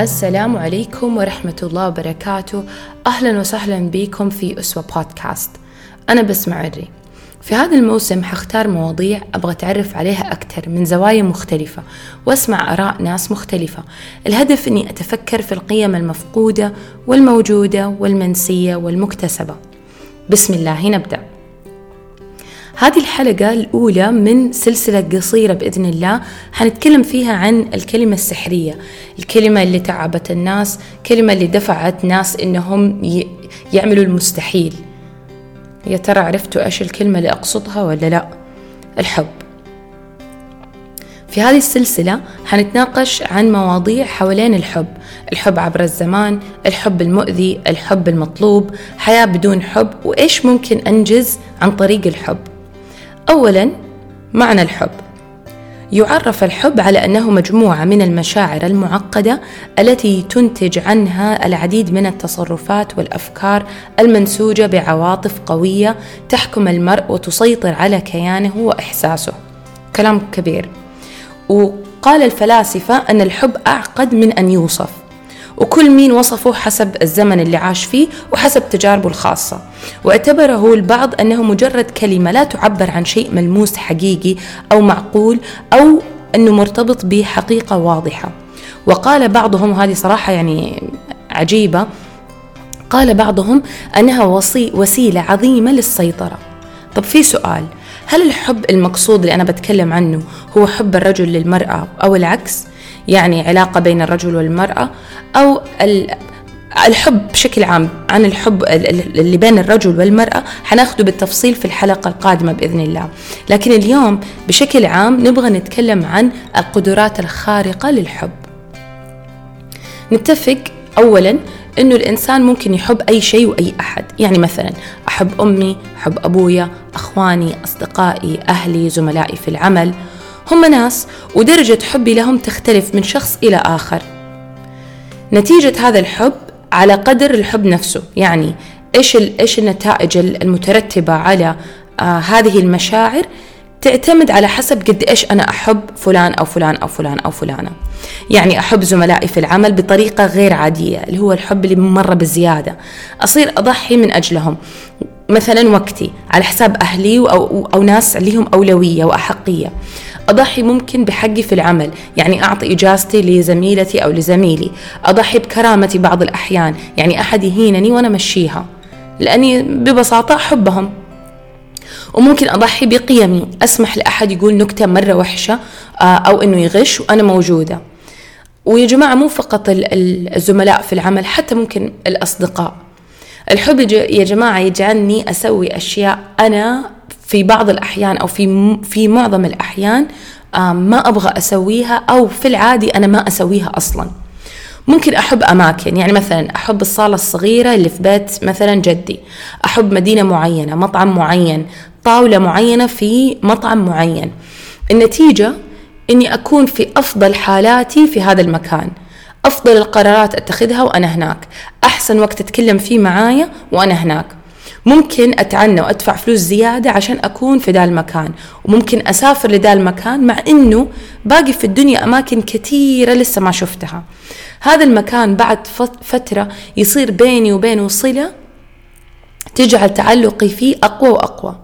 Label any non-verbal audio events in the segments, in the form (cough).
السلام عليكم ورحمة الله وبركاته. أهلا وسهلا بكم في أسوة بودكاست. أنا بسمع عري. في هذا الموسم حختار مواضيع أبغى أتعرف عليها أكثر من زوايا مختلفة وأسمع آراء ناس مختلفة. الهدف أني أتفكر في القيم المفقودة والموجودة والمنسية والمكتسبة. بسم الله نبدأ هذه الحلقة الأولى من سلسلة قصيرة بإذن الله. حنتكلم فيها عن الكلمة السحرية الكلمة اللي تعبت الناس كلمة اللي دفعت ناس إنهم يعملوا المستحيل. يا ترى عرفتوا إيش الكلمة اللي أقصدها ولا لا؟ الحب. في هذه السلسلة حنتناقش عن مواضيع حوالين الحب الحب عبر الزمان الحب المؤذي الحب المطلوب حياة بدون حب وإيش ممكن أنجز عن طريق الحب. أولا معنى الحب. يعرف الحب على أنه مجموعة من المشاعر المعقدة التي تنتج عنها العديد من التصرفات والأفكار المنسوجة بعواطف قوية تحكم المرء وتسيطر على كيانه وإحساسه. كلام كبير. وقال الفلاسفة أن الحب أعقد من أن يوصف. وكل مين وصفه حسب الزمن اللي عاش فيه وحسب تجاربه الخاصة. واعتبره البعض أنه مجرد كلمة لا تعبر عن شيء ملموس حقيقي أو معقول أو أنه مرتبط بحقيقة واضحة. وقال بعضهم هذه صراحة يعني عجيبة قال بعضهم أنها وصي وسيلة عظيمة للسيطرة. طب في سؤال هل الحب المقصود اللي أنا بتكلم عنه هو حب الرجل للمرأة أو العكس؟ يعني علاقة بين الرجل والمرأة أو الحب بشكل عام عن الحب اللي بين الرجل والمرأة حناخده بالتفصيل في الحلقة القادمة بإذن الله. لكن اليوم بشكل عام نبغى نتكلم عن القدرات الخارقة للحب. نتفق أولا إنه الإنسان ممكن يحب أي شيء وأي أحد. يعني مثلا أحب أمي أحب أبويا أخواني أصدقائي أهلي زملائي في العمل. هم ناس ودرجة حبي لهم تختلف من شخص إلى آخر. نتيجة هذا الحب على قدر الحب نفسه يعني إيش إيش النتائج المترتبة على آه هذه المشاعر تعتمد على حسب قد إيش أنا أحب فلان أو فلان أو فلان أو فلانة. يعني أحب زملائي في العمل بطريقة غير عادية اللي هو الحب اللي مرة بزيادة. أصير أضحي من أجلهم. مثلا وقتي على حساب أهلي أو, أو ناس لهم أولوية وأحقية. أضحي ممكن بحقي في العمل يعني أعطي إجازتي لزميلتي أو لزميلي. أضحي بكرامتي بعض الأحيان يعني أحد يهينني وأنا مشيها. لأني ببساطة أحبهم. وممكن أضحي بقيمي أسمح لأحد يقول نكتة مرة وحشة آه، أو أنه يغش وأنا موجودة. ويا جماعة مو فقط الزملاء في العمل حتى ممكن الأصدقاء. الحب يا جماعة يجعلني أسوي أشياء أنا في بعض الأحيان أو في في معظم الأحيان ما أبغى أسويها أو في العادي أنا ما أسويها أصلا. ممكن أحب أماكن يعني مثلا أحب الصالة الصغيرة اللي في بيت مثلا جدي. أحب مدينة معينة مطعم معين طاولة معينة في مطعم معين. النتيجة إني أكون في أفضل حالاتي في هذا المكان. أفضل القرارات أتخذها وأنا هناك. أحسن وقت أتكلم فيه معايا وأنا هناك. ممكن أتعنى وأدفع فلوس زيادة عشان أكون في ذا المكان وممكن أسافر لذا المكان مع أنه باقي في الدنيا أماكن كثيرة لسه ما شفتها. هذا المكان بعد فترة يصير بيني وبينه صلة تجعل تعلقي فيه أقوى وأقوى.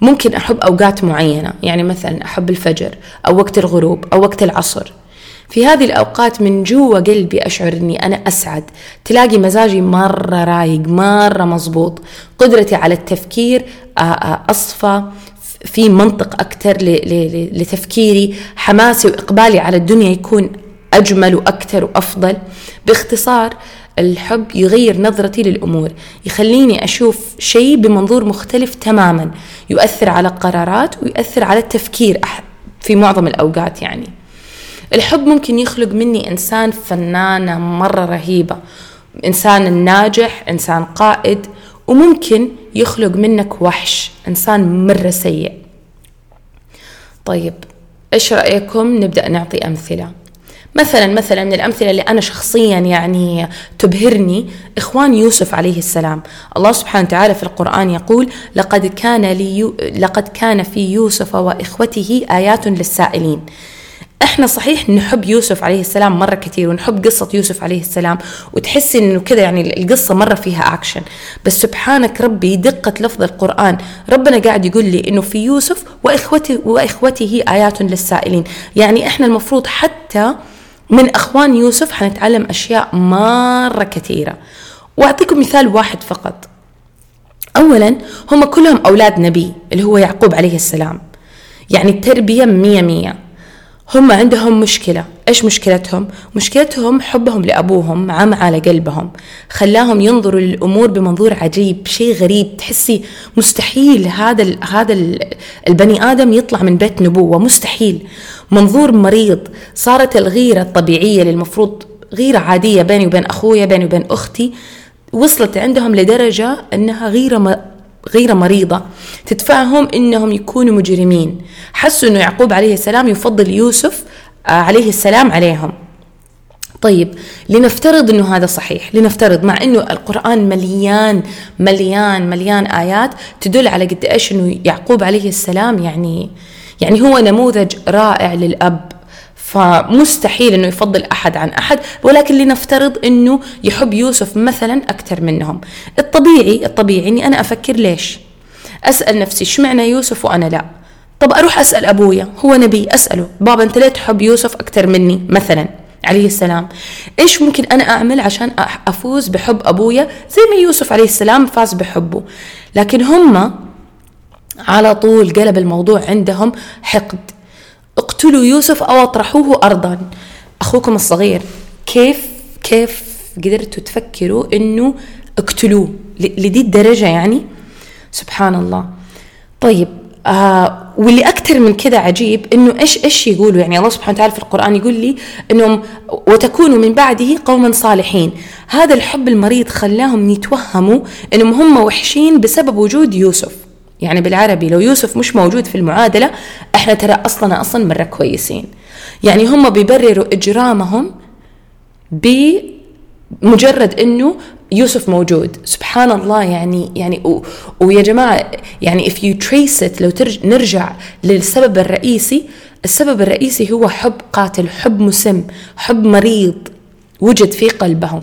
ممكن أحب أوقات معينة يعني مثلا أحب الفجر أو وقت الغروب أو وقت العصر. في هذه الأوقات من جوا قلبي أشعر أني أنا أسعد. تلاقي مزاجي مرة رايق مرة مزبوط قدرتي على التفكير أصفى. في منطق أكثر لتفكيري. حماسي وإقبالي على الدنيا يكون أجمل وأكثر وأفضل. باختصار الحب يغير نظرتي للأمور يخليني أشوف شيء بمنظور مختلف تماما. يؤثر على القرارات ويؤثر على التفكير في معظم الأوقات يعني. الحب ممكن يخلق مني إنسان فنانة مرة رهيبة إنسان ناجح إنسان قائد وممكن يخلق منك وحش إنسان مرة سيء. طيب إيش رأيكم؟ نبدأ نعطي أمثلة. مثلا مثلا من الأمثلة اللي أنا شخصيا يعني تبهرني إخوان يوسف عليه السلام. الله سبحانه وتعالى في القرآن يقول لقد كان لي لقد كان في يوسف وإخوته آيات للسائلين. إحنا صحيح نحب يوسف عليه السلام مرة كثير ونحب قصة يوسف عليه السلام وتحسي إنه كذا يعني القصة مرة فيها اكشن بس سبحانك ربي دقة لفظ القرآن ربنا قاعد يقول لي إنه في يوسف واخوته وإخوته آيات للسائلين. يعني إحنا المفروض حتى من أخوان يوسف حنتعلم أشياء مرة كثيرة. وأعطيكم مثال واحد فقط. اولا هم كلهم أولاد نبي اللي هو يعقوب عليه السلام. يعني التربية مية مية. هم عندهم مشكلة. إيش مشكلتهم؟ مشكلتهم حبهم لأبوهم عم على قلبهم. خلاهم ينظروا للأمور بمنظور عجيب شيء غريب. تحسي مستحيل هذا ال هذا ال البني آدم يطلع من بيت نبوة. مستحيل. منظور مريض. صارت الغيرة الطبيعية اللي المفروض غيرة عادية بيني وبين أخويا بيني وبين أختي وصلت عندهم لدرجة أنها غيرة غير مريضة تدفعهم إنهم يكونوا مجرمين. حسوا إنه يعقوب عليه السلام يفضل يوسف آه، عليه السلام عليهم. طيب لنفترض إنه هذا صحيح. لنفترض مع إنه القرآن مليان مليان مليان آيات تدل على قد إيش إنه يعقوب عليه السلام يعني يعني هو نموذج رائع للأب. فمستحيل إنه يفضل أحد عن أحد ولكن لنفترض إنه يحب يوسف مثلا أكثر منهم. الطبيعي الطبيعي إني أنا أفكر ليش؟ أسأل نفسي اشمعنى يوسف وأنا لا؟ طب أروح أسأل أبويا هو نبي أسأله بابا أنت ليه تحب يوسف أكثر مني؟ مثلا عليه السلام. إيش ممكن أنا أعمل عشان أفوز بحب أبويا؟ زي ما يوسف عليه السلام فاز بحبه. لكن هم على طول قلب الموضوع عندهم حقد. اقتلوا يوسف أو اطرحوه أرضا. أخوكم الصغير كيف كيف قدرتوا تفكروا إنه اقتلوه؟ لدي الدرجة يعني؟ سبحان الله. طيب آه واللي أكثر من كذا عجيب إنه إيش إيش يقولوا؟ يعني الله سبحانه وتعالى في القرآن يقول لي إنهم وتكونوا من بعده قوما صالحين. هذا الحب المريض خلاهم يتوهموا إنهم هم وحشين بسبب وجود يوسف. يعني بالعربي لو يوسف مش موجود في المعادلة إحنا ترى أصلا أصلا مرة كويسين. يعني هم بيبرروا إجرامهم بمجرد إنه يوسف موجود. سبحان الله يعني يعني و ويا جماعة يعني if you trace it لو ترج نرجع للسبب الرئيسي السبب الرئيسي هو حب قاتل حب مسم حب مريض وجد في قلبهم.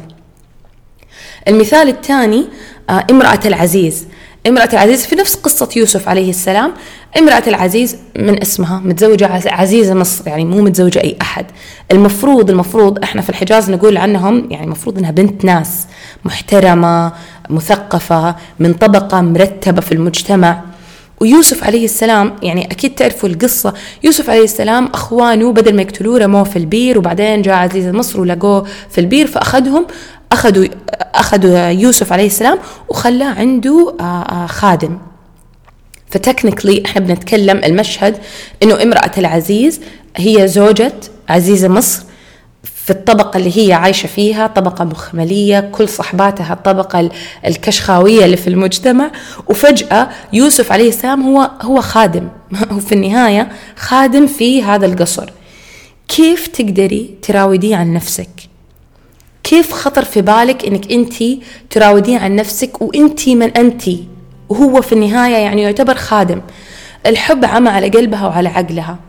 المثال الثاني آه امرأة العزيز. امرأة العزيز في نفس قصة يوسف عليه السلام. امرأة العزيز من اسمها متزوجة عزيزة مصر يعني مو متزوجة أي أحد. المفروض المفروض إحنا في الحجاز نقول عنهم يعني المفروض إنها بنت ناس محترمة مثقفة من طبقة مرتبة في المجتمع. ويوسف عليه السلام يعني أكيد تعرفوا القصة. يوسف عليه السلام أخوانه بدل ما يقتلوه رموه في البير وبعدين جاء عزيز مصر ولقوه في البير فأخذهم اخذوا أخذوا يوسف عليه السلام وخلاه عنده آه، آه، خادم. فتكنيكلي إحنا بنتكلم المشهد إنه امرأة العزيز هي زوجة عزيزة مصر في الطبقة اللي هي عايشة فيها طبقة مخملية كل صحباتها الطبقة الكشخاوية اللي في المجتمع. وفجأة يوسف عليه السلام هو هو خادم. (laughs) هو في النهاية خادم في هذا القصر. كيف تقدري تراوديه عن نفسك؟ كيف خطر في بالك إنك أنت تراوديه عن نفسك وأنت من أنت؟ وهو في النهاية يعني يعتبر خادم. الحب عمى على قلبها وعلى عقلها.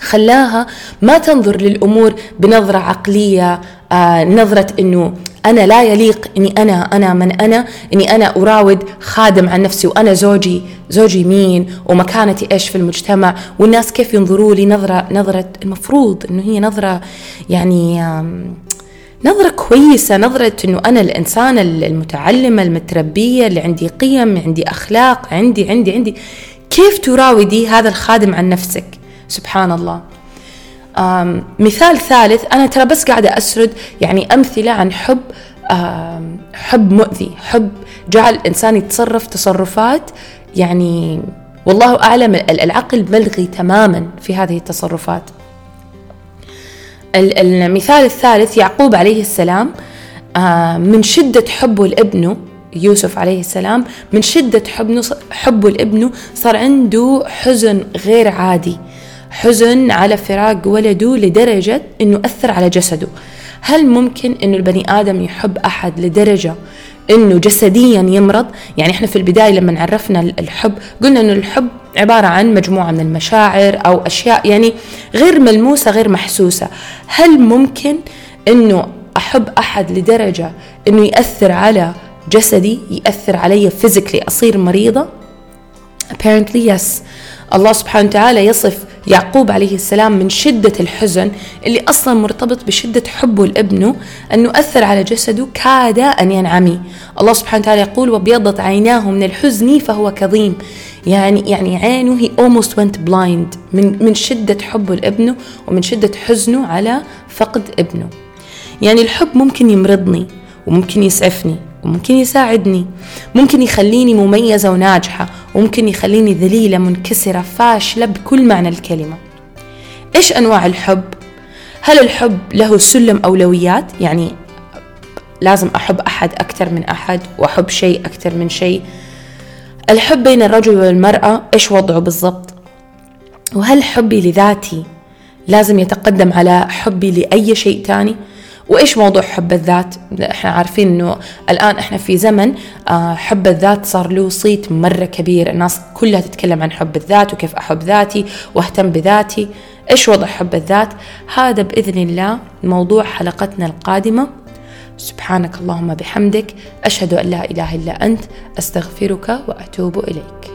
خلاها ما تنظر للأمور بنظرة عقلية آه نظرة إنه أنا لا يليق إني أنا أنا من أنا إني أنا أراود خادم عن نفسي وأنا زوجي زوجي مين ومكانتي إيش في المجتمع. والناس كيف ينظروا لي نظرة نظرة المفروض إنه هي نظرة يعني نظرة كويسة نظرة إنه أنا الإنسانة المتعلمة المتربية اللي عندي قيم عندي أخلاق عندي عندي عندي. كيف تراودي هذا الخادم عن نفسك؟ سبحان الله. مثال ثالث أنا ترى بس قاعدة أسرد يعني أمثلة عن حب حب مؤذي حب جعل الإنسان يتصرف تصرفات يعني والله أعلم العقل ملغي تماما في هذه التصرفات. المثال الثالث يعقوب عليه السلام من شدة حبه لابنه يوسف عليه السلام من شدة حبه لابنه صار عنده حزن غير عادي حزن على فراق ولده لدرجة أنه أثر على جسده. هل ممكن إنه البني آدم يحب أحد لدرجة إنه جسديا يمرض؟ يعني إحنا في البداية لما عرفنا الحب قلنا إنه الحب عبارة عن مجموعة من المشاعر أو أشياء يعني غير ملموسة غير محسوسة. هل ممكن إنه أحب أحد لدرجة إنه يأثر على جسدي يأثر علي فيزيكلي أصير مريضة؟ Apparently yes. الله سبحانه وتعالى يصف يعقوب عليه السلام من شدة الحزن اللي أصلا مرتبط بشدة حبه لابنه أنه أثر على جسده كاد أن ينعمي. الله سبحانه وتعالى يقول وابيضت عيناه من الحزن فهو كظيم. يعني يعني عينه هي almost went blind من من شدة حبه لابنه ومن شدة حزنه على فقد ابنه. يعني الحب ممكن يمرضني وممكن يسعفني وممكن يساعدني ممكن يخليني مميزة وناجحة وممكن يخليني ذليلة منكسرة فاشلة بكل معنى الكلمة إيش أنواع الحب؟ هل الحب له سلم أولويات؟ يعني لازم أحب أحد أكثر من أحد وأحب شيء أكثر من شيء الحب بين الرجل والمرأة إيش وضعه بالضبط؟ وهل حبي لذاتي لازم يتقدم على حبي لأي شيء تاني؟ وإيش موضوع حب الذات؟ إحنا عارفين إنه الآن إحنا في زمن آه، حب الذات صار له صيت مرة كبير. الناس كلها تتكلم عن حب الذات وكيف أحب ذاتي وأهتم بذاتي. إيش وضع حب الذات؟ هذا بإذن الله موضوع حلقتنا القادمة. سبحانك اللهم بحمدك. أشهد أن لا إله إلا أنت. أستغفرك وأتوب إليك.